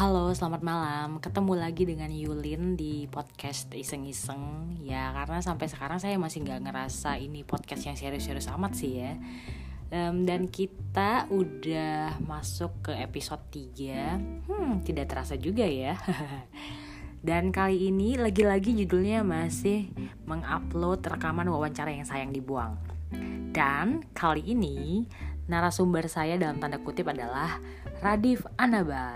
Halo, selamat malam. Ketemu lagi dengan Yulin di podcast iseng-iseng. Ya, karena sampai sekarang saya masih nggak ngerasa ini podcast yang serius-serius amat sih ya. Um, dan kita udah masuk ke episode 3 Hmm, tidak terasa juga ya Dan kali ini lagi-lagi judulnya masih mengupload rekaman wawancara yang sayang dibuang Dan kali ini narasumber saya dalam tanda kutip adalah Radif Anaba.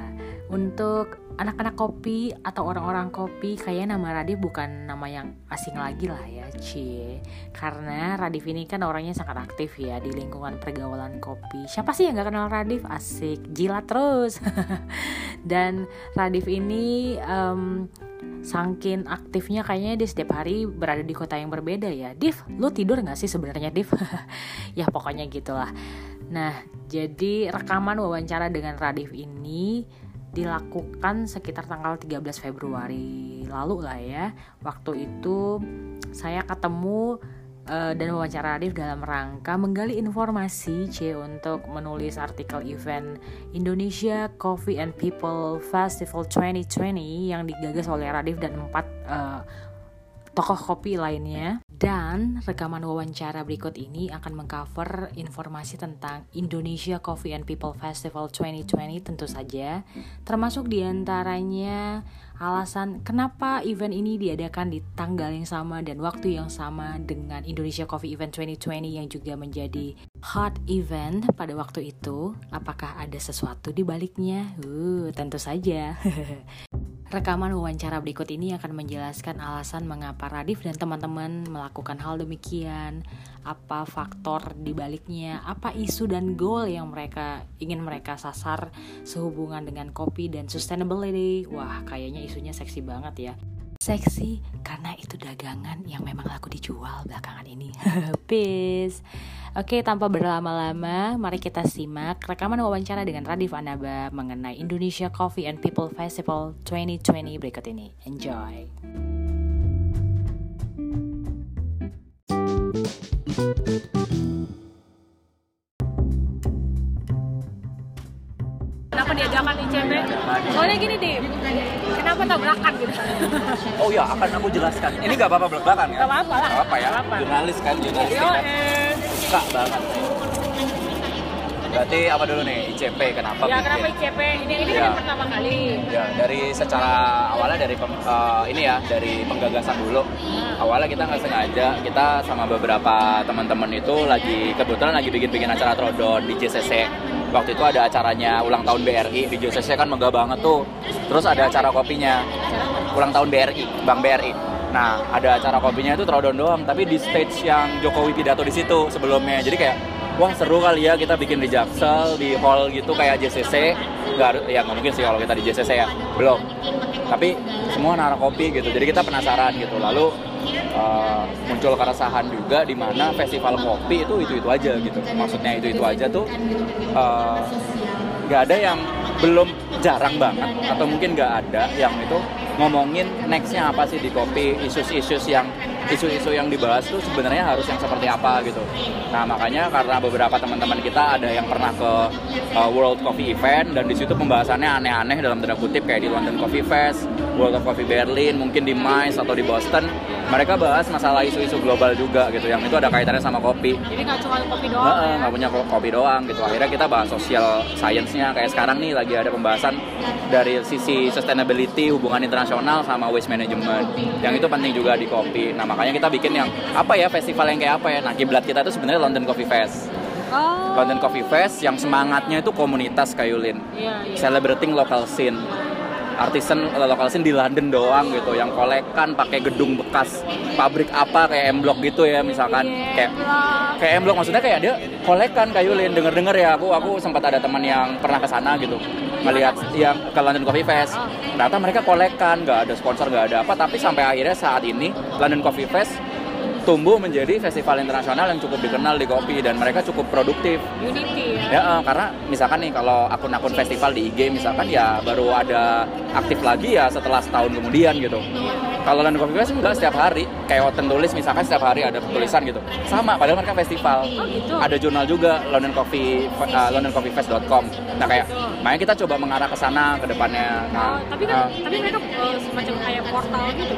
Untuk anak-anak kopi atau orang-orang kopi, kayaknya nama Radif bukan nama yang asing lagi lah ya, Cie. Karena Radif ini kan orangnya sangat aktif ya di lingkungan pergaulan kopi. Siapa sih yang gak kenal Radif? Asik, jilat terus. Dan Radif ini um, Sangkin aktifnya kayaknya dia setiap hari berada di kota yang berbeda ya. Div, lu tidur gak sih sebenarnya Div? ya pokoknya gitulah. Nah, jadi rekaman wawancara dengan Radif ini dilakukan sekitar tanggal 13 Februari lalu lah ya. Waktu itu saya ketemu uh, dan wawancara Radif dalam rangka menggali informasi C untuk menulis artikel event Indonesia Coffee and People Festival 2020 yang digagas oleh Radif dan empat uh, tokoh kopi lainnya. Dan rekaman wawancara berikut ini akan mengcover informasi tentang Indonesia Coffee and People Festival 2020 tentu saja, termasuk di antaranya alasan kenapa event ini diadakan di tanggal yang sama dan waktu yang sama dengan Indonesia Coffee Event 2020 yang juga menjadi hot event pada waktu itu. Apakah ada sesuatu di baliknya? Uh, tentu saja. Rekaman wawancara berikut ini akan menjelaskan alasan mengapa Radif dan teman-teman melakukan hal demikian, apa faktor di baliknya, apa isu dan goal yang mereka ingin mereka sasar sehubungan dengan kopi dan sustainability. Wah, kayaknya isunya seksi banget ya. Seksi karena itu dagangan yang memang laku dijual belakangan ini. Peace. Oke, tanpa berlama-lama, mari kita simak rekaman wawancara dengan Radif Anaba mengenai Indonesia Coffee and People Festival 2020 berikut ini. Enjoy. Diadakan ICP? Soalnya gini deh, kenapa tabrakan gitu? Oh iya, akan aku jelaskan. Ini gak apa-apa belak-belakan ya? Gak apa-apa lah. Gak apa ya? Jurnalis kan, jurnalis Yo, eh. Suka banget. Berarti apa dulu nih, ICP kenapa Ya bikin? kenapa ICP? Ini ini kan Ya. yang pertama kali. Ya, dari secara awalnya dari pem- eh, ini ya, dari penggagasan dulu. Awalnya kita nggak sengaja, kita sama beberapa teman-teman itu lagi kebetulan lagi bikin-bikin acara trodon di JCC. Waktu itu ada acaranya ulang tahun BRI di JCC kan megah banget tuh. Terus ada acara kopinya ulang tahun BRI, Bank BRI. Nah, ada acara kopinya itu trodon doang, tapi di stage yang Jokowi pidato di situ sebelumnya. Jadi kayak wah seru kali ya kita bikin di Jaksel di hall gitu kayak JCC. Gak, harus- ya nggak mungkin sih kalau kita di JCC ya, belum. Tapi semua naruh kopi gitu, jadi kita penasaran gitu. Lalu uh, muncul keresahan juga di mana festival kopi itu itu itu aja gitu. Maksudnya itu itu aja tuh uh, nggak ada yang belum jarang banget atau mungkin nggak ada yang itu ngomongin nextnya apa sih di kopi isu-isu yang isu-isu yang dibahas tuh sebenarnya harus yang seperti apa gitu. Nah makanya karena beberapa teman-teman kita ada yang pernah ke uh, World Coffee Event dan di situ pembahasannya aneh-aneh dalam tanda kutip kayak di London Coffee Fest World of Coffee Berlin mungkin di MICE atau di Boston mereka bahas masalah isu-isu global juga gitu yang itu ada kaitannya sama kopi Jadi nggak cuma kopi doang. Heeh, ya. nggak punya ko- kopi doang gitu. Akhirnya kita bahas social science-nya kayak sekarang nih lagi ada pembahasan dari sisi sustainability hubungan internasional sama waste management. Yang itu penting juga di kopi. Nah, makanya kita bikin yang apa ya festival yang kayak apa ya? Nah, kiblat kita itu sebenarnya London Coffee Fest. Oh. London Coffee Fest yang semangatnya itu komunitas Kayulin. Iya, iya. Celebrating local scene. Artisan eh, local scene di London doang gitu yang kolekan pakai gedung bekas pabrik apa kayak M Block gitu ya misalkan. Kayak kayak M Block maksudnya kayak dia kolekan kayulin denger denger ya aku aku sempat ada teman yang pernah ke sana gitu melihat yang ke London Coffee Fest. Ternyata mereka kolekan nggak ada sponsor nggak ada apa tapi sampai akhirnya saat ini London Coffee Fest tumbuh menjadi festival internasional yang cukup dikenal di kopi dan mereka cukup produktif Unity ya. Ya, eh, karena misalkan nih kalau akun-akun festival di IG misalkan ya baru ada aktif lagi ya setelah setahun kemudian gitu. Kalau London Coffee Fest enggak setiap hari, kayak Oten tulis misalkan setiap hari ada tulisan gitu. Sama, padahal mereka festival. Oh, gitu. Ada jurnal juga London Coffee uh, londoncoffeefest.com. Nah kayak, makanya kita coba mengarah ke sana ke depannya. Nah, Oh, tapi kan uh, tapi mereka eh, semacam kayak portal gitu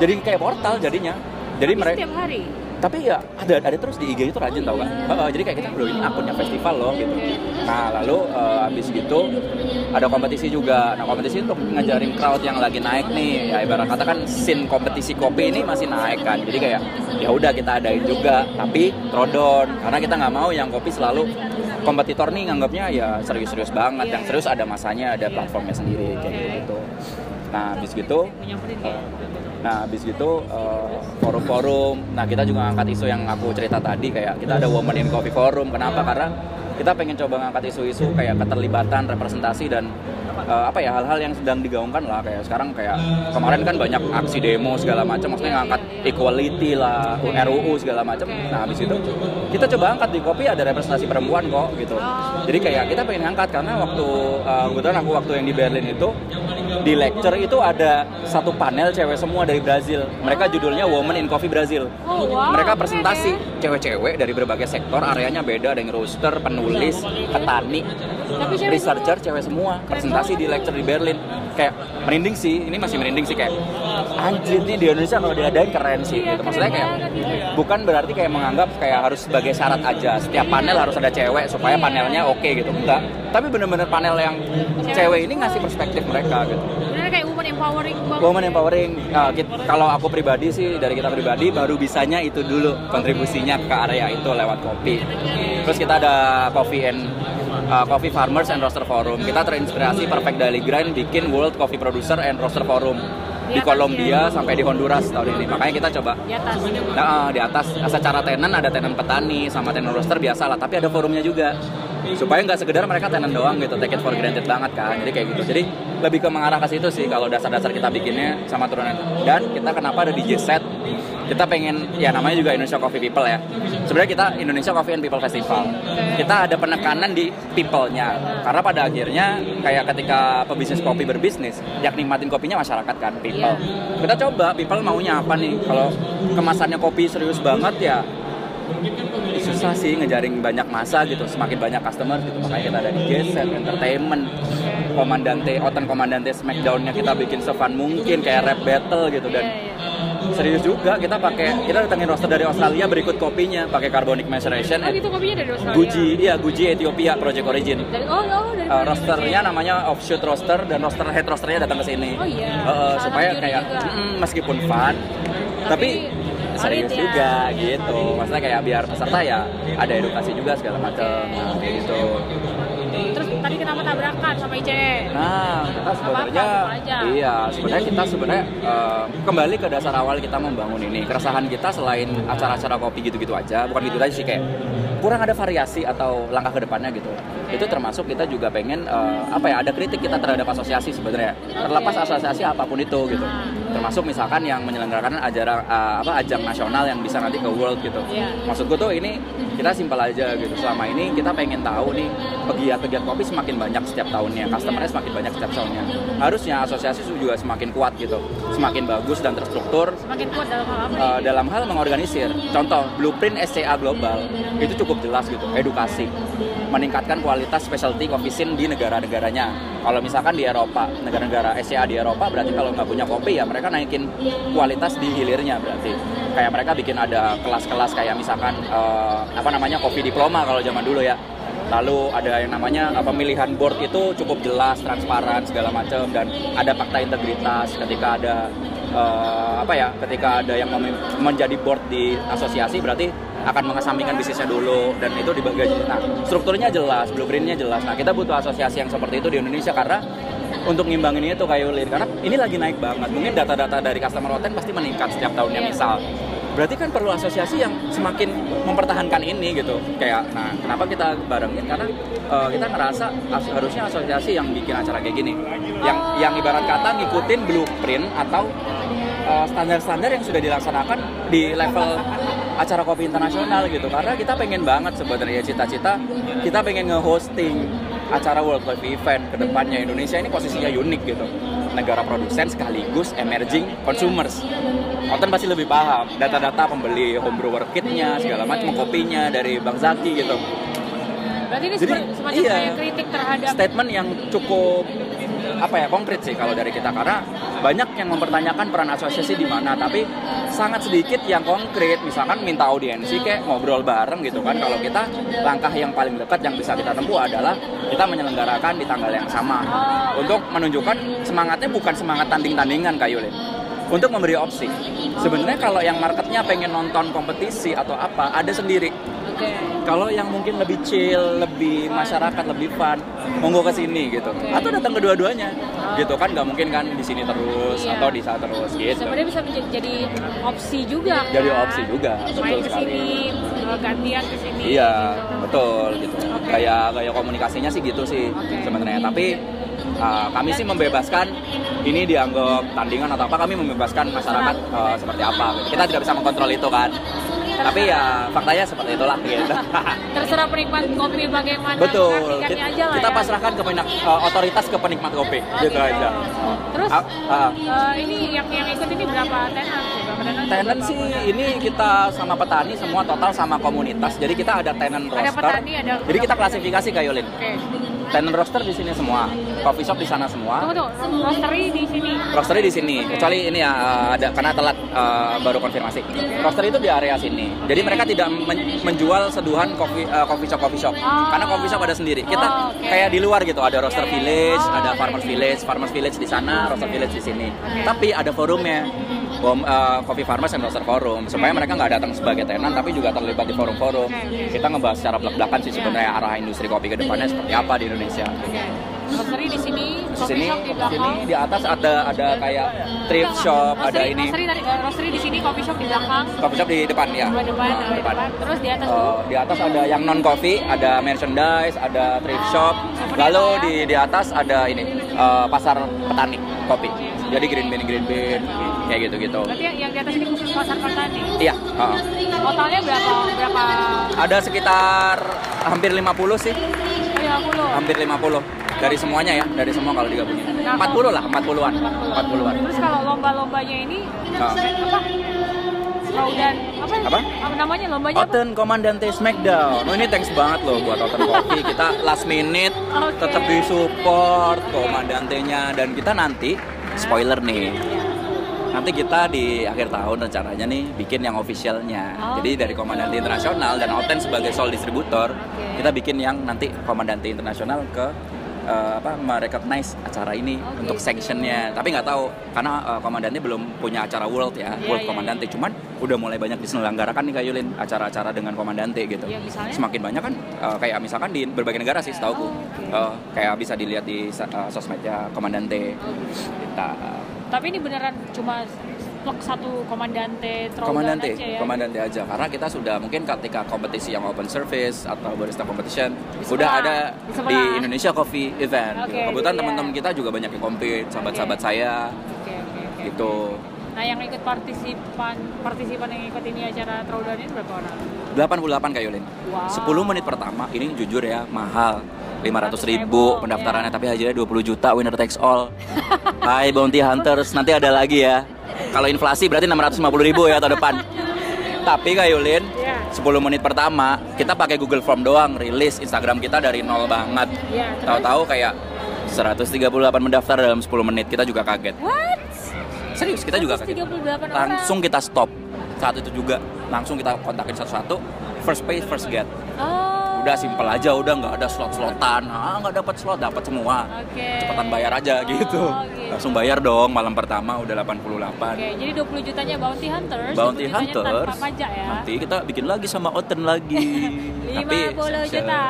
jadi kayak portal jadinya. Jadi mereka setiap hari. tapi ya ada ada terus di IG itu rajin tau kan Heeh, jadi kayak kita bro ini akunnya festival loh gitu. Nah lalu eh, habis gitu ada kompetisi juga. Nah kompetisi untuk ngajarin crowd yang lagi naik nih ya ibarat kata kan scene kompetisi kopi ini masih naik kan. Jadi kayak ya udah kita adain juga tapi trodon karena kita nggak mau yang kopi selalu kompetitor nih nganggapnya ya serius-serius banget. Yang serius ada masanya ada platformnya sendiri kayak gitu. Nah habis gitu kayak Nah, habis gitu eh, forum-forum. Nah, kita juga ngangkat isu yang aku cerita tadi kayak kita ada Women in Coffee Forum. Kenapa? Karena kita pengen coba ngangkat isu-isu kayak keterlibatan, representasi dan eh, apa ya hal-hal yang sedang digaungkan lah kayak sekarang kayak kemarin kan banyak aksi demo segala macam maksudnya ngangkat equality lah, RUU segala macam. Nah, habis itu kita coba angkat di kopi ada representasi perempuan kok gitu. Jadi kayak kita pengen ngangkat karena waktu eh, kebetulan aku waktu yang di Berlin itu di lecture itu ada satu panel cewek semua dari Brazil. Mereka judulnya Women in Coffee Brazil. Oh, wow. Mereka presentasi cewek-cewek dari berbagai sektor, areanya beda, ada yang roaster, penulis, petani, researcher, cewek semua. Presentasi di lecture di Berlin. Kayak merinding sih, ini masih merinding sih kayak anjir nih di Indonesia kalau diadain keren sih Iya, gitu. Maksudnya kayak banget bukan berarti kayak menganggap kayak harus sebagai syarat aja setiap panel harus ada cewek supaya Iya. panelnya oke gitu enggak tapi bener-bener panel yang cewek ini ngasih perspektif mereka gitu Bener kayak woman empowering banget. Women empowering, Nah, kalau aku pribadi sih dari kita pribadi baru bisanya itu dulu kontribusinya ke area itu lewat kopi. Terus kita ada coffee and uh, Coffee Farmers and Roaster Forum. Kita terinspirasi Perfect Daily Grind bikin World Coffee Producer and Roaster Forum di Kolombia sampai di Honduras tahun ini. Makanya kita coba Di atas. Nah, eh, di atas secara tenan ada tenan petani sama tenan roaster biasa lah, tapi ada forumnya juga supaya nggak sekedar mereka tenan doang gitu, take it for granted banget kan. Jadi kayak gitu. Jadi lebih ke mengarah ke situ sih kalau dasar-dasar kita bikinnya sama turunan. Dan kita kenapa ada DJ set? Kita pengen ya namanya juga Indonesia Coffee People ya. Sebenarnya kita Indonesia Coffee and People Festival. Kita ada penekanan di people-nya. Karena pada akhirnya kayak ketika pebisnis kopi berbisnis, yang nikmatin kopinya masyarakat kan, people. Kita coba people maunya apa nih? Kalau kemasannya kopi serius banget ya susah sih ngejaring banyak masa gitu semakin banyak customer gitu makanya kita ada di set entertainment komandante oten komandante smackdownnya kita bikin sefun mungkin kayak rap battle gitu. Dan Iya, serius juga kita pakai kita datangin roster dari Australia berikut kopinya pakai carbonic maceration Oh gitu kopinya dari Australia. Guji iya Guji Ethiopia Project Origin. Dari oh oh dari Uh, rosternya namanya offshoot roster dan roster head rosternya datang ke sini. Oh iya. Uh, uh, Salah supaya juri kayak mm, meskipun fun tapi, serius solid ya. juga gitu. Maksudnya kayak biar peserta ya ada edukasi juga segala macam nah, kayak gitu Kenapa tabrakan sama ICE? nah kita sebenarnya iya sebenarnya kita sebenarnya uh, kembali ke dasar awal kita membangun ini. Keresahan kita selain acara-acara kopi gitu-gitu aja bukan gitu aja sih kayak kurang ada variasi atau langkah ke depannya gitu. Itu termasuk kita juga pengen uh, apa ya ada kritik kita terhadap asosiasi sebenarnya. Terlepas asosiasi apa pun itu gitu. Termasuk misalkan yang menyelenggarakan acara uh, apa ajang nasional yang bisa nanti ke world gitu. Iya. maksudku tuh ini kita simpel aja gitu. Selama ini kita pengen tahu nih pegiat-pegiat kopi semakin banyak setiap tahunnya. Customernya semakin banyak setiap tahunnya. Harusnya asosiasi juga semakin kuat gitu. Semakin bagus dan terstruktur Semakin kuat dalam hal apa uh, dalam hal mengorganisir. Contoh, blueprint SCA global itu cukup jelas gitu, edukasi, meningkatkan kualitas specialty coffee scene di negara-negaranya. Kalau misalkan di Eropa, negara-negara SCA di Eropa berarti kalau nggak punya kopi ya mereka naikin kualitas di hilirnya berarti. Kayak mereka bikin ada kelas-kelas kayak misalkan uh, apa namanya kopi diploma kalau zaman dulu ya. Lalu ada yang namanya uh, pemilihan board itu cukup jelas, transparan segala macam dan ada fakta integritas ketika ada eh, apa ya ketika ada yang menjadi board di asosiasi berarti akan mengesampingkan bisnisnya dulu dan itu dibagi nah strukturnya jelas blueprintnya jelas nah kita butuh asosiasi yang seperti itu di Indonesia karena untuk ngimbangin itu kayak Ulin karena ini lagi naik banget. Mungkin data-data dari customer hotel pasti meningkat setiap tahunnya. Iya. misal berarti kan perlu asosiasi yang semakin mempertahankan ini gitu. Kayak nah kenapa kita barengin? Karena eh, kita ngerasa as- harusnya asosiasi yang bikin acara kayak gini. Yang yang ibarat kata ngikutin blueprint atau eh, standar-standar yang sudah dilaksanakan di level acara kopi internasional gitu. Karena kita pengen banget sebenarnya cita-cita kita pengen nge-hosting acara World Coffee Event ke depannya. Indonesia ini posisinya unik gitu. Negara produsen sekaligus emerging consumers. Oten pasti lebih paham. Data-data pembeli homebrewer kitnya segala macam kopinya dari Bang Zaki gitu. Berarti ini Jadi, semacam iya. kayak kritik terhadap statement yang cukup apa ya konkret sih kalau dari kita. Karena banyak yang mempertanyakan peran asosiasi di mana tapi sangat sedikit yang konkret. Misalkan minta audiensi kayak ngobrol bareng gitu kan. Kalau kita langkah yang paling dekat yang bisa kita tempuh adalah kita menyelenggarakan di tanggal yang sama. Untuk menunjukkan semangatnya bukan semangat tanding-tandingan Kak Yulin untuk memberi opsi. Sebenarnya kalau yang marketnya pengen nonton kompetisi atau apa ada sendiri Kalau yang mungkin lebih chill, lebih masyarakat, lebih fun, monggo ke sini gitu. Atau datang kedua-duanya. Gitu kan nggak mungkin kan di sini terus Iya. atau di sana terus gitu. Sebenarnya bisa menjadi jadi opsi juga. Jadi kan? opsi juga, betul Main ke sini, eh, gantian ke sini. Iya, gitu. betul gitu. Oke. Kayak kayak komunikasinya sih gitu sih Oke. sebenarnya. Tapi uh, kami sih membebaskan ini dianggap tandingan atau apa kami membebaskan masyarakat uh, seperti apa. Kita tidak bisa mengontrol itu kan. Tapi ya faktanya seperti itulah gitu. Terserah penikmat kopi bagaimana Betul. Kita, aja lah kita ya. pasrahkan ke penik- uh, otoritas ke penikmat kopi, Oh, gitu aja. Terus Ah, ah. eh, ini yang yang ikut ini berapa tenan? Berapa tenan? Tenant sih ini kita sama petani semua total sama komunitas. Jadi kita ada tenant Ada roster. petani, ada- Jadi kita klasifikasi Kak Yulin. Oke. Tenant roster di sini semua, coffee shop di sana semua. Tunggu tuh, roastery di sini. Roastery di sini, Oke. kecuali ini ya uh, ada karena telat uh, baru konfirmasi. Roastery itu di area sini. Jadi mereka tidak men- menjual seduhan coffee uh, coffee shop coffee shop. Oh. Karena coffee shop ada sendiri. Kita Oh, oke. kayak di luar gitu, ada roaster Iya, iya, village, Oh, ada farmers village, farmers village di sana, roaster Oke. village di sini. Oke. Tapi ada forumnya. Bom, uh, coffee farmers and roaster forum supaya mereka nggak datang sebagai tenan tapi juga terlibat di forum-forum. Kita ngebahas secara belak-belakan sih Iya. sebenarnya arah industri kopi ke depannya seperti apa di Indonesia. Roastery di sini, Di coffee sini, shop di di belakang. sini di atas ada ada kayak thrift shop, ada Roastery- ini. Roastery, tadi, eh, roastery di sini, coffee shop di belakang. Coffee shop di depan ya. Dua depan, Nah, dua depan. Terus di atas. Eh, di atas ada yang non coffee, ada merchandise, ada thrift shop. Lalu di di atas ada ini eh, pasar petani kopi. Jadi green bean green bean kayak gitu-gitu. Berarti yang, di atas ini khusus pasar petani. Iya, heeh. Totalnya berapa? Berapa? ada sekitar hampir 50 sih, Oh, 50. hampir 50 dari semuanya ya, dari semua kalau digabungin. Nah, 40 lah, 40-an. 40-an. Terus kalau lomba-lombanya ini Nah. apa? Raudan apa? Apa? namanya lombanya? Oten Komandante Smackdown. Oh, ini thanks banget loh buat Oten Coffee. Kita last minute Oke. tetap di support komandantenya dan kita nanti spoiler nih. Nanti kita di akhir tahun rencananya nih bikin yang officialnya. Oh, Jadi dari Komandante Internasional dan Oten sebagai sole distributor, Oke. kita bikin yang nanti Komandante Internasional ke eh, apa merecognize acara ini Oh, untuk gitu. sanctionnya. Tapi nggak tahu karena eh, Komandante belum punya acara World ya, Iya, World iya, Komandante. Cuman udah mulai banyak diselenggarakan nih Kak Yulin acara-acara dengan Komandante gitu. Iya, misalnya? Semakin banyak kan eh, kayak misalkan di berbagai negara sih setahu Oh, oke. Eh, kayak bisa dilihat di eh, sosmednya Komandante. Oh, gitu. Kita Tapi ini beneran cuma plek satu komandante Komandante, aja ya. Komandante aja karena kita sudah mungkin ketika kompetisi yang open service atau barista competition Di udah ada di di. Indonesia Coffee Event. Oke, gitu. Kebetulan iya. teman-teman kita juga banyak yang compete, sahabat-sahabat saya Oke, oke, oke. gitu. Nah, yang ikut partisipan partisipan yang ikut ini acara throwdown ini berapa orang? 88 Kak Yulin. Wow. 10 menit pertama ini jujur ya mahal. 500 ribu, pendaftarannya ya. tapi hadiahnya 20 juta winner takes all. Hai Bounty Hunters nanti ada lagi ya. Kalau inflasi berarti 650 ribu ya tahun depan. Tapi Kak Yulin, Iya. 10 menit pertama kita pakai Google Form doang, rilis Instagram kita dari nol banget. Iya, terus? Tahu-tahu kayak 138 mendaftar dalam 10 menit kita juga kaget. What? Serius kita juga kaget. 138 orang. Langsung kita stop saat itu juga langsung kita kontakin satu-satu first pay first get Oh. Udah simpel aja udah nggak ada slot slotan ah nggak dapat slot dapat semua Oke. cepetan bayar aja gitu. Oh, gitu. langsung bayar dong malam pertama udah 88 Oke, jadi 20 jutanya Bounty Hunters, Bounty 20 jutanya Hunters tanpa pajak ya. nanti kita bikin lagi sama Oten lagi 50 juta.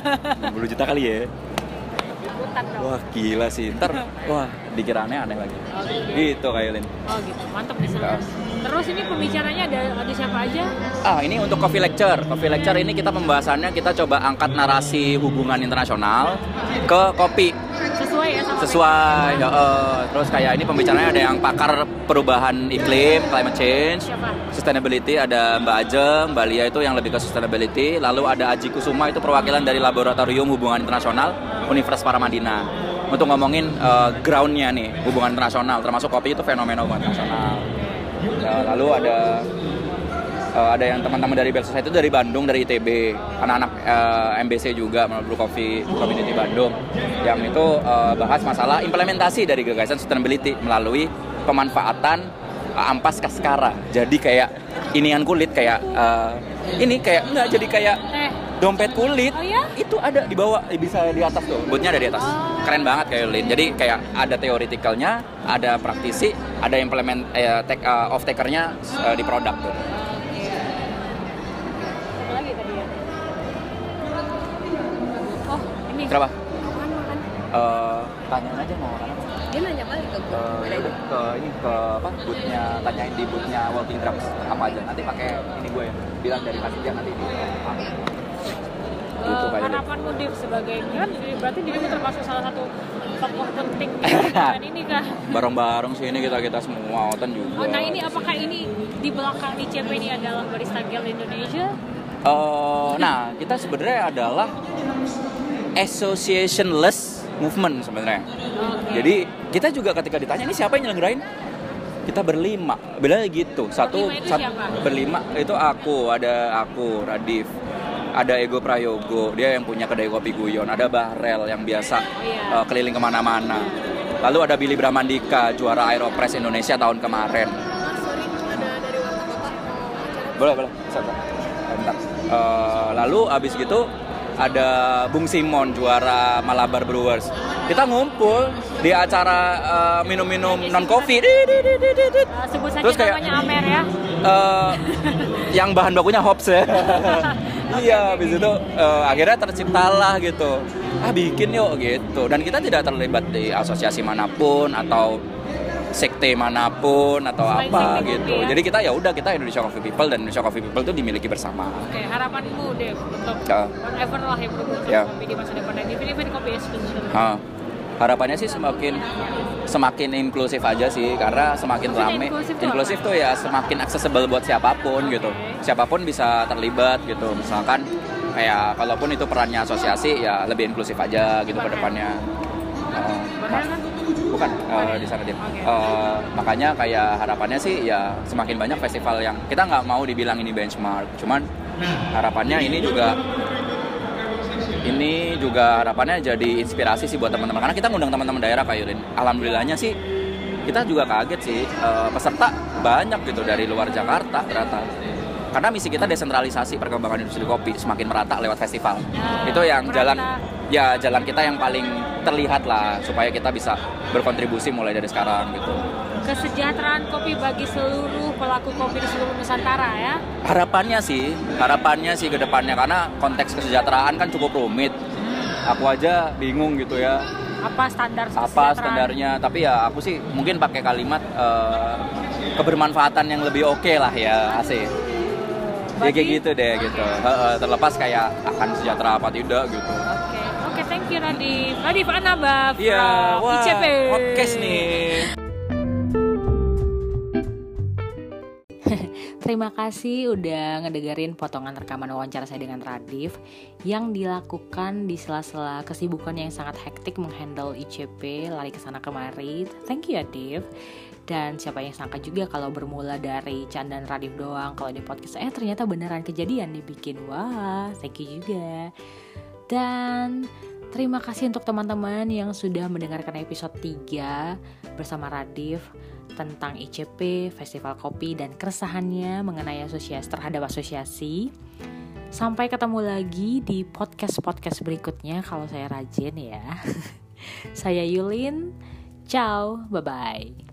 50 juta kali ya Dong. wah gila sih ntar wah dikira aneh-aneh lagi Oh, gitu. gitu kayak Lin Oh gitu, mantap nih seru. Terus ini pembicaranya ada ada siapa aja? Ah, ini untuk coffee lecture. Coffee lecture ini kita pembahasannya kita coba angkat narasi hubungan internasional ke kopi. Sesuai ya sama sesuai ya, eh, terus kayak ini pembicaranya ada yang pakar perubahan iklim climate change Siapa? sustainability ada Mbak Ajeng Mbak Lia itu yang lebih ke sustainability lalu ada Aji Kusuma itu perwakilan dari laboratorium hubungan internasional Universitas Paramadina. Untuk ngomongin eh, groundnya nih hubungan internasional termasuk kopi itu fenomena hubungan internasional. Ya, lalu ada eh, ada yang teman-teman dari Bell Society itu dari Bandung dari ITB anak-anak eh, MBC juga Blue Coffee Community Bandung. Yang itu eh, bahas masalah implementasi dari gagasan sustainability melalui pemanfaatan eh, ampas kaskara. Jadi kayak inian kulit kayak eh, ini kayak enggak jadi kayak dompet kulit. Oh ya? itu ada di bawah bisa di atas tuh bootnya ada di atas. Keren banget kayak Lin jadi kayak ada teoretikalnya ada praktisi ada implement eh, take, eh, off takernya eh, di produk tuh kenapa Apaan makan? Eh, tanyain aja mau orang apa Dia nanya balik ke gue. Eh, ya udah ke ini ke apa bootnya tanyain di bootnya Walking Drums apa aja nanti pakai ini gue ya bilang dari kasih dia nanti di gitu Eh, kayak gitu. harapanmu Div sebagai kan berarti dirimu termasuk salah satu tokoh penting di ini kah? bareng-bareng sini kita kita semua Otan juga Oh, nah ini apakah ini di belakang ICP ini adalah barista Guild Indonesia? Eh, nah, kita sebenarnya adalah associationless movement sebenarnya. Jadi kita juga ketika ditanya ini siapa yang nyelenggarain, kita berlima, beda gitu. Satu, Berlima itu sat- siapa? berlima itu aku, ada aku, Radif, ada Ego Prayogo, dia yang punya kedai kopi Guyon, ada Bahrel yang biasa iya. eh, keliling ke mana-mana. Lalu ada Billy Bramandika, juara Aeropress Indonesia tahun kemarin. boleh boleh bentar Eh, lalu abis gitu ada Bung Simon juara Malabar Brewers. Kita ngumpul di acara eh, minum-minum non coffee Eh, sebut saja Terus kayak- namanya Amer ya. Eh, yang bahan bakunya hops ya. Iya habis itu eh, akhirnya terciptalah gitu. Ah bikin yuk gitu. Dan kita tidak terlibat di asosiasi mana pun atau sekte mana pun atau Selain apa gitu. Ya? jadi kita ya udah kita Indonesia Coffee People dan Indonesia Coffee People itu dimiliki bersama. Oke, harapanmu Dev untuk Ya. whatever lah yang berhubungan Ya. sama kopi di masa depan dan event-event kopi ya. Ah, harapannya sih semakin semakin inklusif aja sih karena semakin Maksudnya rame. inklusif tuh inklusif tuh ya semakin accessible buat siapa pun gitu. Siapa pun bisa terlibat gitu. Misalkan kayak kalaupun itu perannya asosiasi ya lebih inklusif aja gitu ke depannya. Eh, Benar kan? bukan eh, di sana dia Oke. Eh, makanya kayak harapannya sih ya semakin banyak festival yang kita nggak mau dibilang ini benchmark. Cuman harapannya ini juga ini juga harapannya jadi inspirasi sih buat teman-teman. Karena kita ngundang teman-teman daerah kayak Yulin alhamdulillahnya sih kita juga kaget sih. Eh, peserta banyak gitu dari luar Jakarta ternyata karena misi kita desentralisasi perkembangan industri kopi semakin merata lewat festival. Ya, itu yang merata. jalan ya jalan kita yang paling terlihat lah supaya kita bisa berkontribusi mulai dari sekarang gitu. Kesejahteraan kopi bagi seluruh pelaku kopi di seluruh Nusantara ya. harapannya sih harapannya sih ke depannya karena konteks kesejahteraan kan cukup rumit. Aku aja bingung gitu ya. Apa standar apa standarnya? Tapi ya aku sih mungkin pakai kalimat eh, kebermanfaatan yang lebih oke lah ya ya kayak gitu deh gitu. Heeh, terlepas kayak akan sejahtera apa tidak gitu. Oke, oke, thank you Radif. Radif Anaba from iya wah ICP. podcast nih Terima kasih udah ngedengerin potongan rekaman wawancara saya dengan Radif yang dilakukan di sela-sela kesibukan yang sangat hektik menghandle ICP lari ke sana kemari. Thank you ya Div. Dan siapa yang sangka juga kalau bermula dari Candaan Radif doang kalau di podcast eh ternyata beneran kejadian dibikin. Wah, thank you juga. Dan terima kasih untuk teman-teman yang sudah mendengarkan episode 3 bersama Radif tentang ICP, Festival Kopi, dan keresahannya mengenai asosiasi terhadap asosiasi. Sampai ketemu lagi di podcast-podcast berikutnya kalau saya rajin ya. saya Yulin, ciao, bye-bye.